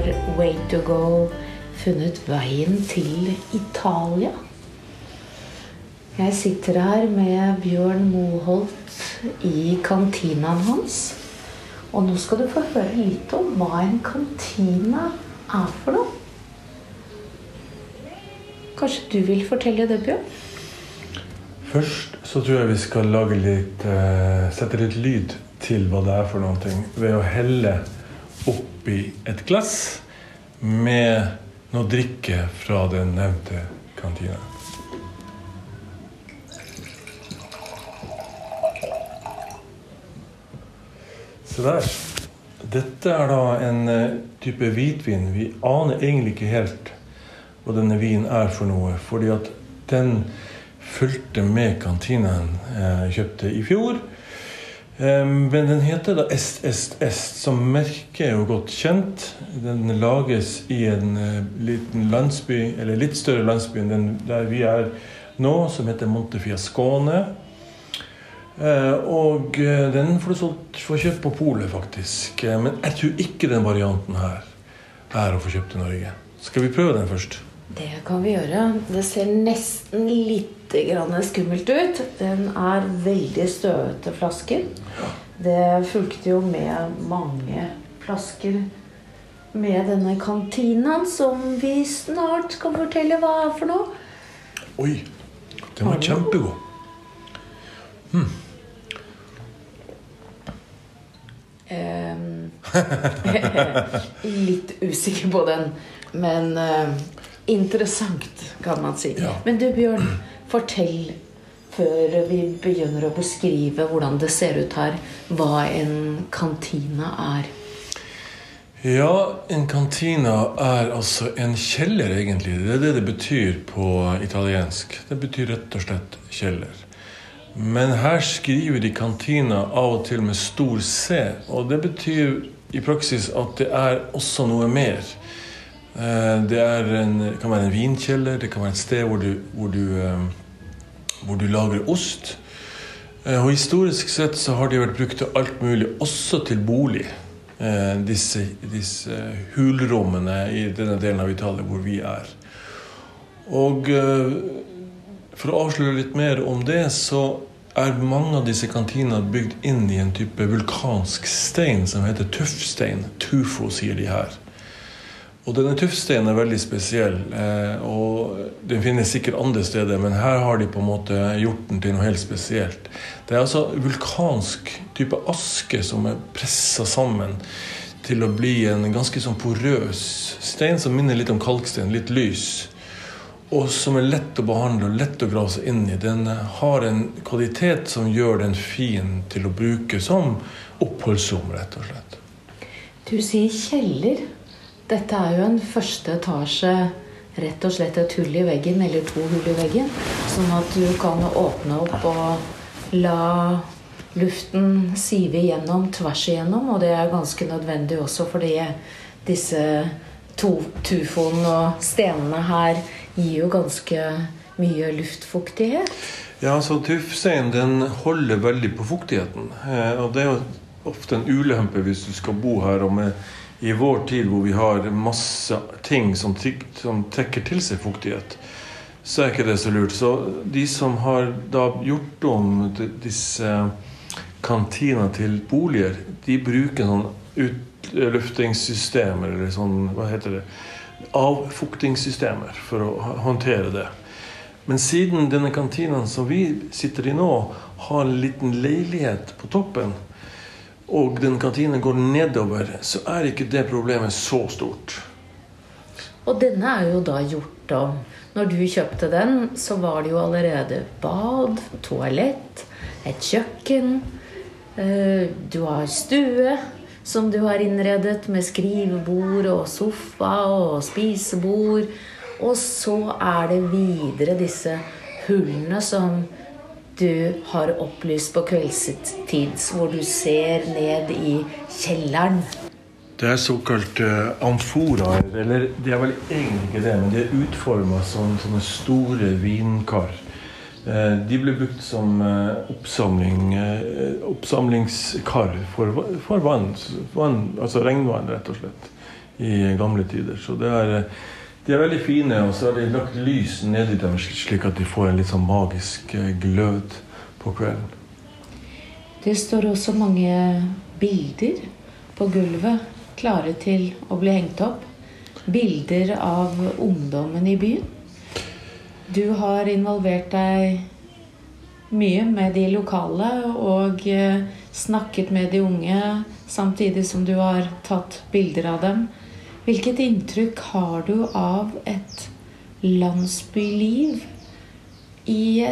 har Way to go funnet veien til Italia. Jeg sitter her med Bjørn Moholt i kantinaen hans. Og nå skal du få høre litt om hva en kantina er for noe. Kanskje du vil fortelle det, Bjørn? Først så tror jeg vi skal litt, uh, sette litt lyd til hva det er for noe, ved å helle oppi et glass med noe drikke fra den nevnte kantina. Se der. Dette er da en eh, type hvitvin. Vi aner egentlig ikke helt hva denne vinen er for noe, fordi at den fulgte med kantinaen jeg kjøpte i fjor. Men den heter da Est Est Est, som merket er jo godt kjent. Den lages i en eh, liten landsby, eller litt større landsby enn den der vi er nå, som heter Montefiascone. Eh, og eh, den får du solgt, får kjøpt på polet, faktisk. Men jeg tror ikke den varianten her er å få kjøpt i Norge. Skal vi prøve den først? Det kan vi gjøre. Det ser nesten litt skummelt ut. Den er veldig støvete flasker. Det fulgte jo med mange flasker med denne kantinaen, som vi snart skal fortelle hva er for noe. Oi, den var kjempegod. Hmm. Litt usikker på den, men uh, interessant, kan man si. Ja. Men du, Bjørn, fortell før vi begynner å beskrive hvordan det ser ut her, hva en kantina er. Ja, en kantina er altså en kjeller, egentlig. Det er det det betyr på italiensk. Det betyr rett og slett kjeller. Men her skriver de kantina av og til med stor C. Og det betyr i praksis at det er også noe mer. Eh, det en, kan være en vinkjeller, det kan være et sted hvor du, hvor du eh, hvor du lager ost. Eh, og Historisk sett så har de vært brukt til alt mulig, også til bolig. Disse, disse hulrommene i denne delen av Italia hvor vi er. Og for å avsløre litt mer om det, så er mange av disse kantinene bygd inn i en type vulkansk stein som heter tøffstein. Tufo, sier de her. Og denne tuffsteinen er veldig spesiell. Eh, og Den finnes sikkert andre steder, men her har de på en måte gjort den til noe helt spesielt. Det er altså vulkansk type aske som er pressa sammen til å bli en ganske sånn porøs stein som minner litt om kalkstein, litt lys. Og som er lett å behandle og lett å grave seg inn i. Den har en kvalitet som gjør den fin til å bruke som oppholdsrom, rett og slett. Du sier kjeller. Dette er jo en første etasje, rett og slett et hull i veggen, eller to hull i veggen. Sånn at du kan åpne opp og la luften sive igjennom tvers igjennom. Og det er ganske nødvendig også fordi disse to tufoen og stenene her gir jo ganske mye luftfuktighet. Ja, så tuffstein den holder veldig på fuktigheten. Eh, og det er jo ofte en ulempe hvis du skal bo her og med i vår tid hvor vi har masse ting som, som trekker til seg fuktighet, så er ikke det så lurt. Så de som har da gjort om disse kantina til boliger, de bruker sånn utluftingssystemer, eller sånn Hva heter det? Avfuktingssystemer for å håndtere det. Men siden denne kantinen som vi sitter i nå, har en liten leilighet på toppen, og den kantinen går nedover, så er ikke det problemet så stort. Og denne er jo da gjort om. Når du kjøpte den, så var det jo allerede bad, toalett, et kjøkken. Eh, du har stue som du har innredet med skrivebord og sofa og spisebord. Og så er det videre disse hullene som du har opplyst på kveldstid, hvor du ser ned i kjelleren. Det er såkalt uh, amforaer. Eller de er vel egentlig ikke det, men de er utforma som sånne store vinkar. Uh, de ble brukt som uh, oppsamling, oppsamlingskar for, for vann, vann, altså regnvann, rett og slett, i gamle tider. Så det er, de er veldig fine, og så har de lagt lys nedi dem slik at de får en litt sånn magisk eh, glød på kvelden. Det står også mange bilder på gulvet klare til å bli hengt opp. Bilder av ungdommen i byen. Du har involvert deg mye med de lokale og eh, snakket med de unge samtidig som du har tatt bilder av dem. Hvilket inntrykk har du av et landsbyliv i,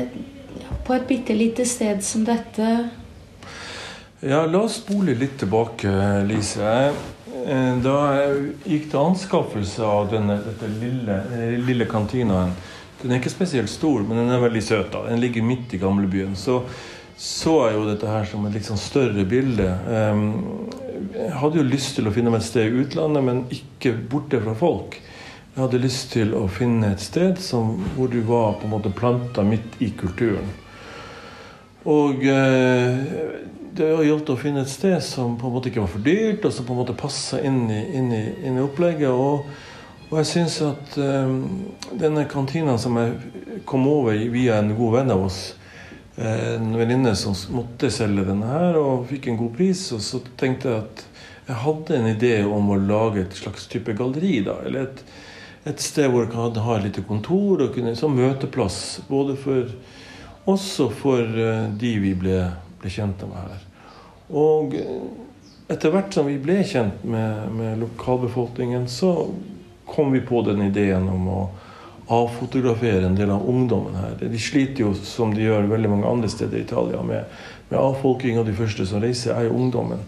på et bitte lite sted som dette? Ja, la oss spole litt tilbake, Lise. Eh, da jeg gikk til anskaffelse av denne, lille, lille kantinaen Den er ikke spesielt stor, men den er veldig søt. da. Den ligger midt i gamlebyen. Så så jeg jo dette her som et litt sånn større bilde. Um, jeg hadde jo lyst til å finne meg et sted i utlandet, men ikke borte fra folk. Jeg hadde lyst til å finne et sted som, hvor du var på en måte planta midt i kulturen. Og eh, det gjaldt å finne et sted som på en måte ikke var for dyrt, og som på en måte passa inn, inn, inn, i opplegget. Og, og jeg syns at eh, denne kantina som jeg kom over via en god venn av oss, en venninne som måtte selge denne her, og fikk en god pris, og så tenkte jeg at jeg hadde en idé om å lage et slags type galleri. da, eller et, et sted hvor jeg kan ha et lite kontor og kunne, som møteplass. Både for også for eh, de vi ble, ble kjent med her. Og etter hvert som vi ble kjent med, med, lokalbefolkningen, så kom vi på den ideen om å avfotografere en del av ungdommen her. De sliter jo, som de gjør veldig mange andre steder i Italia, med, med avfolking, og de første som reiser, er jo ungdommen.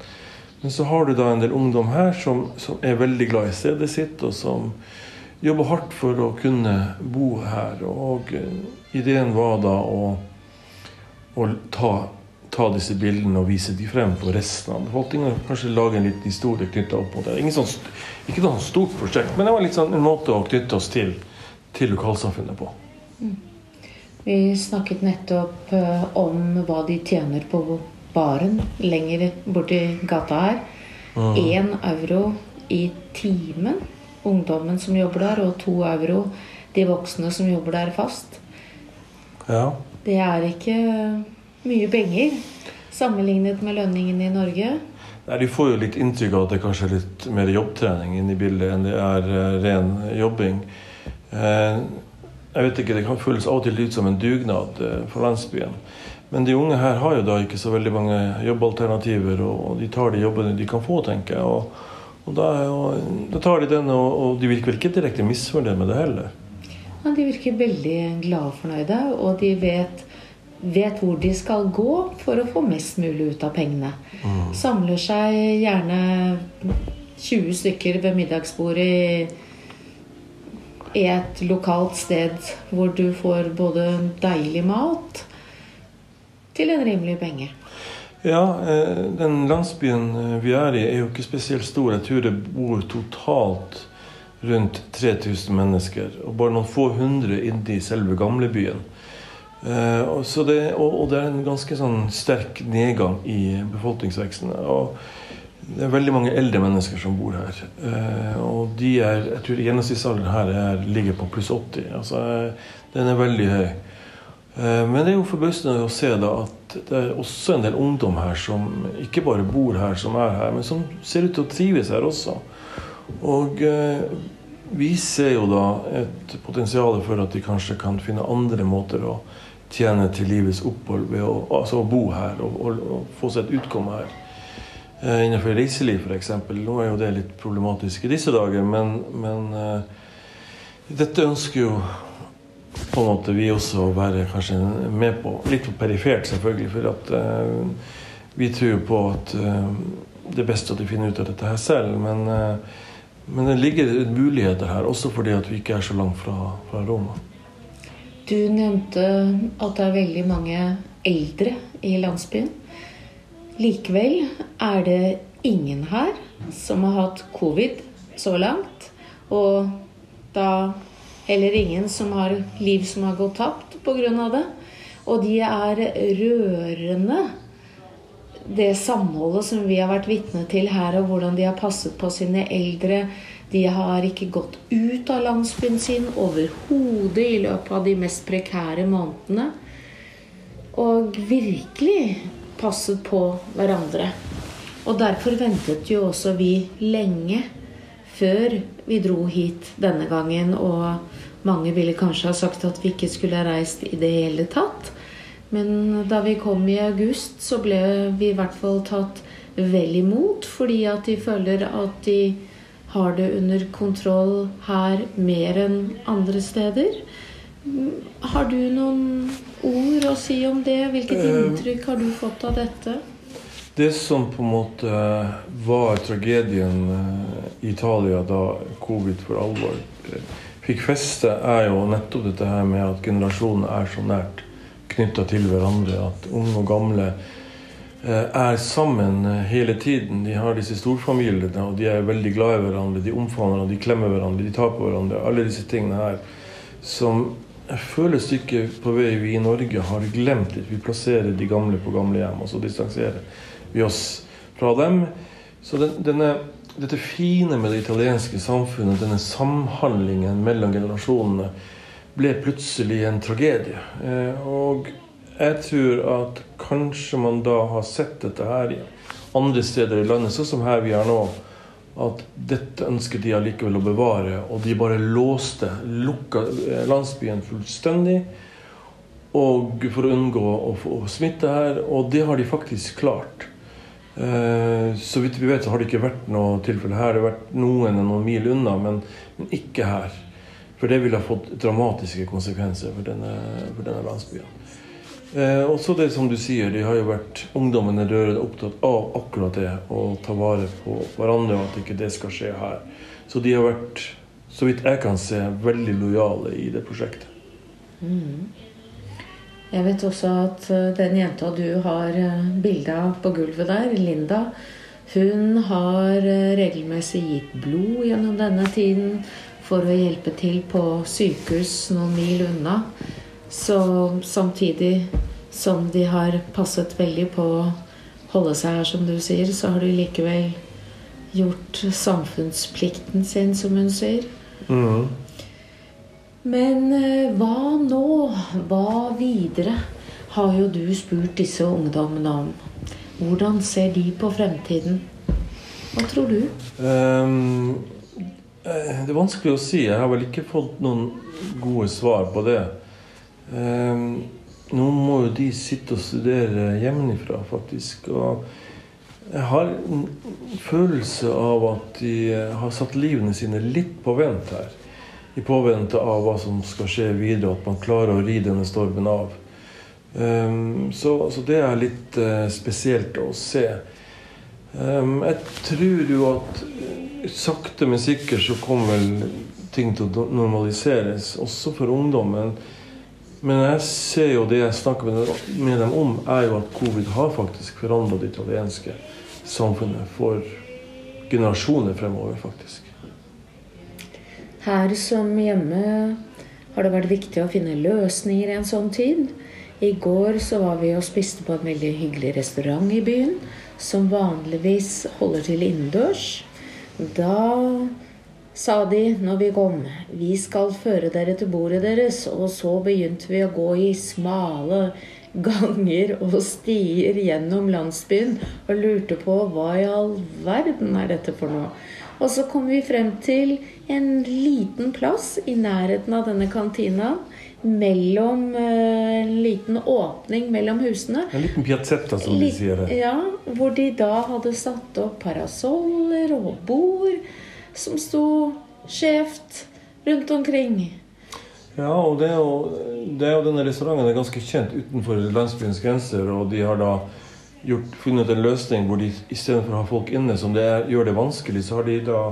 Men så har du da en del ungdom her som, som er veldig glad i stedet sitt, og som jobber hardt for å kunne bo her. Og ideen var da å, å ta ta disse bildene og vise de frem for resten av befolkningen. Kanskje lage en liten historie knytta opp mot det. Sånn, ikke noe stort prosjekt, men det var litt sånn en måte å knytte oss til, til lokalsamfunnet på. Mm. Vi snakket nettopp uh, om hva de tjener på baren lenger borti gata her. Én mm. euro i timen, ungdommen som jobber der, og to euro de voksne som jobber der fast. Ja. Det er ikke mye penger sammenlignet med lønningen i Norge? Nei, De får jo litt inntrykk av at det kanskje er litt mer jobbtrening inne i bildet enn det er uh, ren jobbing. Uh, jeg vet ikke, Det kan føles av og til ut som en dugnad uh, for landsbyen. Men de unge her har jo da ikke så veldig mange jobbalternativer, og, de tar de jobbene de kan få, tenker jeg. Og, og da, og, da, tar de den, og, og de virker vel ikke direkte misfornøyd med det heller. Ja, de virker veldig glade og fornøyde, og de vet vet hvor de skal gå for å få mest mulig ut av pengene. Mm. Samler seg gjerne 20 stykker ved middagsbordet i, i et lokalt sted hvor du får både deilig mat til en rimelig penge. Ja, eh, den landsbyen eh, vi er i, er jo ikke spesielt stor. Jeg tror det bor totalt rundt 3000 mennesker. Og bare noen få hundre inne i selve gamlebyen. Det, og, og, det, er en ganske sånn sterk nedgang i befolkningsveksten. Og det er veldig mange eldre mennesker som bor her. Uh, og de er, jeg tror gjennomsnittsalderen her er, ligger på pluss 80. Altså, den er veldig høy. Uh, men det er jo forbausende å se da at det er også en del ungdom her som ikke bare bor her, som er her, men som ser ut til å trives her også. Og vi ser jo da et potensial for at de kanskje kan finne andre måter å tjene til livets opphold ved å, altså bo her og, og, og, få seg et utkomme her. Eh, innenfor reiseliv, f.eks. Nå er jo det litt problematisk i disse dager, men, men eh, dette ønsker jo på en måte vi også å være kanskje med på. Litt på perifert, selvfølgelig, for at uh, vi tror på at uh, det er best at de finner ut av dette her selv. Men, uh, men det ligger muligheter her, også fordi at vi ikke er så langt fra, fra Roma. Du nevnte at det er veldig mange eldre i landsbyen. Likevel er det ingen her som har hatt covid så langt. Og da heller ingen som har liv som har gått tapt pga. det. Og de er rørende, det samholdet som vi har vært vitne til her, og hvordan de har passet på sine eldre. De har ikke gått ut av landsbyen sin overhodet i løpet av de mest prekære månedene. Og virkelig passet på hverandre. Og derfor ventet jo også vi lenge før vi dro hit denne gangen. Og mange ville kanskje ha sagt at vi ikke skulle ha reist i det hele tatt. Men da vi kom i august, så ble vi i hvert fall tatt vel imot. Fordi at de føler at de har det under kontroll her mer enn andre steder. Har du noen ord å si om det? Hvilket inntrykk har du fått av dette? Det som på en måte var tragedien i Italia da covid for alvor fikk feste, er jo nettopp dette her med at generasjonene er så nært knytta til hverandre. At unge og gamle eh, er sammen eh, hele tiden. De har disse storfamiliene, og de er veldig glad i hverandre. De omfavner hverandre, de klemmer hverandre, de tar på hverandre. Alle disse tingene her som føles stykket på vei vi i Norge har glemt litt. Vi plasserer de gamle på gamlehjem, og så distanserer vi oss fra dem. Så den, denne, dette fine med det italienske samfunnet, denne samhandlingen mellom generasjonene, ble plutselig en tragedie. Eh, og jeg tror at kanskje man da har sett dette her andre steder i landet, sånn som her vi er nå, at dette ønsket de allikevel å bevare. Og de bare låste, lukka eh, landsbyen fullstendig. Og for å unngå å få smitte her. Og det har de faktisk klart. Eh, så vidt vi vet, så har det ikke vært noe tilfelle her. Det har vært noen noen mil unna, men, men ikke her. For det ville ha fått dramatiske konsekvenser for denne, for denne landsbyen. Eh, også det som du sier, de har jo vært ungdommene rørende opptatt av akkurat det. Å ta vare på hverandre, og at ikke det skal skje her. Så de har vært, så vidt jeg kan se, veldig lojale i det prosjektet. Mm. Jeg vet også at eh, den jenta du har eh, bilde av på gulvet der, Linda, hun har eh, regelmessig gitt blod gjennom denne tiden for å hjelpe til på sykehus noen mil unna. Så samtidig som de har passet veldig på å holde seg her, som du sier, så har de likevel gjort samfunnsplikten sin, som hun sier. Mm. Men eh, hva nå? Hva videre? Har jo du spurt disse ungdommene om. Hvordan ser de på fremtiden? Hva tror du? Um det er vanskelig å si. Jeg har vel ikke fått noen gode svar på det. Eh, nå må jo de sitte og studere hjemmefra, faktisk. Og jeg har en følelse av at de har satt livene sine litt på vent her. I påvente av hva som skal skje videre, at man klarer å ri denne stormen av. Eh, så, så det er litt spesielt å se. Jeg tror jo at sakte, men sikkert så kommer vel ting til å normaliseres, også for ungdommen. Men jeg ser jo det jeg snakker med dem om, er jo at covid har faktisk forandra det italienske samfunnet for generasjoner fremover, faktisk. Her som hjemme har det vært viktig å finne løsninger i en sånn tid. I går så var vi og spiste på en veldig hyggelig restaurant i byen, som vanligvis holder til innendørs. Da sa de når vi kom, vi skal føre dere til bordet deres. Og så begynte vi å gå i smale ganger og stier gjennom landsbyen og lurte på hva i all verden er dette for noe. Og så kom vi frem til en liten plass i nærheten av denne kantina. Mellom En En liten åpning mellom husene. En liten piazzetta, som de sier det. Ja, Hvor de da hadde satt opp parasoller og bord som sto skjevt rundt omkring. Ja, og det er, jo, det er jo denne restauranten er ganske kjent utenfor landsbyens grenser. Og de har da gjort, funnet en løsning hvor de istedenfor å ha folk inne, som det er, gjør det vanskelig, så har de da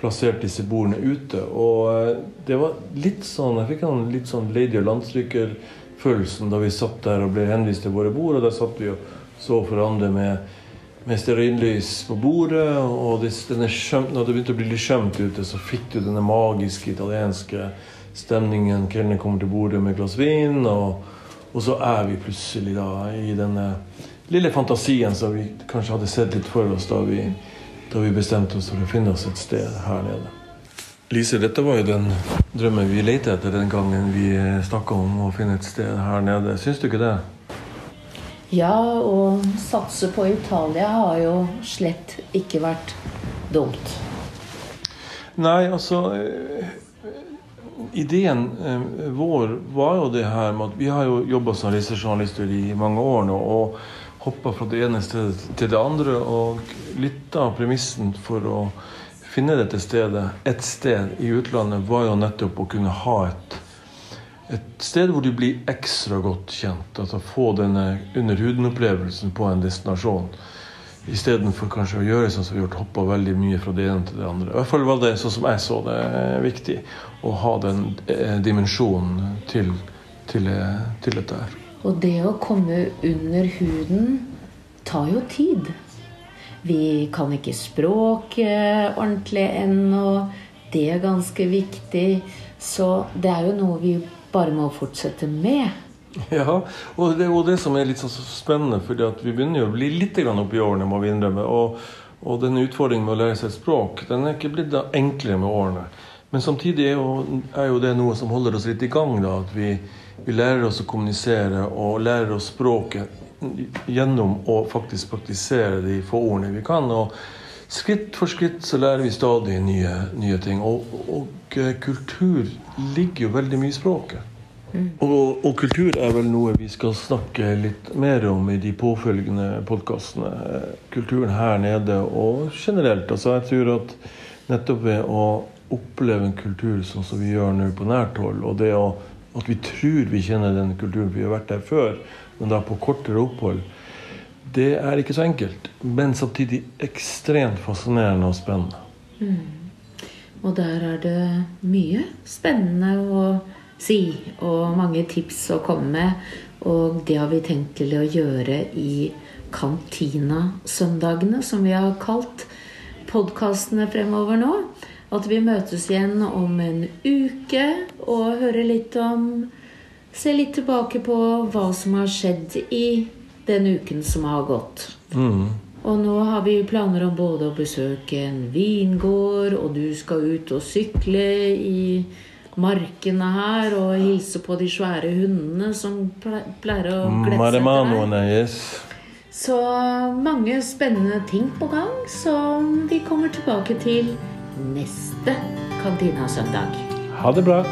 plassert disse bordene ute. Og eh, det var litt sånn Jeg fikk en litt sånn Lady og landstrykerfølelsen da vi satt der og ble henvist til våre bord, og der satt vi og så hverandre med med stearinlys på bordet. Og det, skjømt, når det begynte å bli litt skjømt ute, så fikk du denne magiske italienske stemningen. Kelneren kommer til bordet med et glass vin, og, og, så er vi plutselig da i denne lille fantasien som vi kanskje hadde sett litt for oss da vi da vi bestemte oss for å finne oss et sted her nede. Lise, dette var jo den drømmen vi lette etter den gangen vi snakka om å finne et sted her nede. Syns du ikke det? Ja, å satse på Italia har jo slett ikke vært dumt. Nei, altså eh, Ideen eh, vår var jo det her med at vi har jo jobba som reisejournalister i mange år nå. og hoppa fra det ene stedet til det andre. Og litt av premissen for å finne dette stedet, et sted i utlandet, var jo nettopp å kunne ha et, et sted hvor du blir ekstra godt kjent. Altså få denne under-huden-opplevelsen på en destinasjon. Istedenfor kanskje å gjøre sånn som vi har gjort, hoppa veldig mye fra det ene til det andre. I hvert fall var det sånn som jeg så det viktig, å ha den eh, dimensjonen til, til, eh, til dette her. Og det å komme under huden tar jo tid. Vi kan ikke språket ordentlig ennå. Det er ganske viktig. Så det er jo noe vi bare må fortsette med. Ja, og det er jo det som er litt så spennende, fordi vi begynner jo å bli litt opp i årene, må vi innrømme. Og, og denne utfordringen med å lære seg språk den er ikke blitt enklere med årene. Men samtidig er jo, er jo det noe som holder oss litt i gang. da, At vi, vi lærer oss å kommunisere og lærer oss språket gjennom å faktisk praktisere de få ordene vi kan. og Skritt for skritt så lærer vi stadig nye, nye ting. Og, og, eh, kultur ligger jo veldig mye i språket. Mm. Og, og, kultur er vel noe vi skal snakke litt mer om i de påfølgende podkastene. Kulturen her nede og generelt. Altså jeg tror at nettopp ved å oppleve en kultur sånn som vi gjør nå på nært hold, og det å, at vi tror vi kjenner den kulturen, vi har vært der før, men da på kortere opphold, det er ikke så enkelt. Men samtidig ekstremt fascinerende og spennende. Mm. Og der er det mye spennende å si, og mange tips å komme med. Og det har vi tenkt til å gjøre i kantinasøndagene, som vi har kalt podkastene fremover nå. At vi møtes igjen om en uke og hører litt om se litt tilbake på hva som har skjedd i den uken som har gått. Mm. Og nå har vi planer om både å besøke en vingård, og du skal ut og sykle i markene her og hilse på de svære hundene som pleier å glede seg til Yes. Så mange spennende ting på gang som vi kommer tilbake til neste Kantina-søndag. Ha det bra.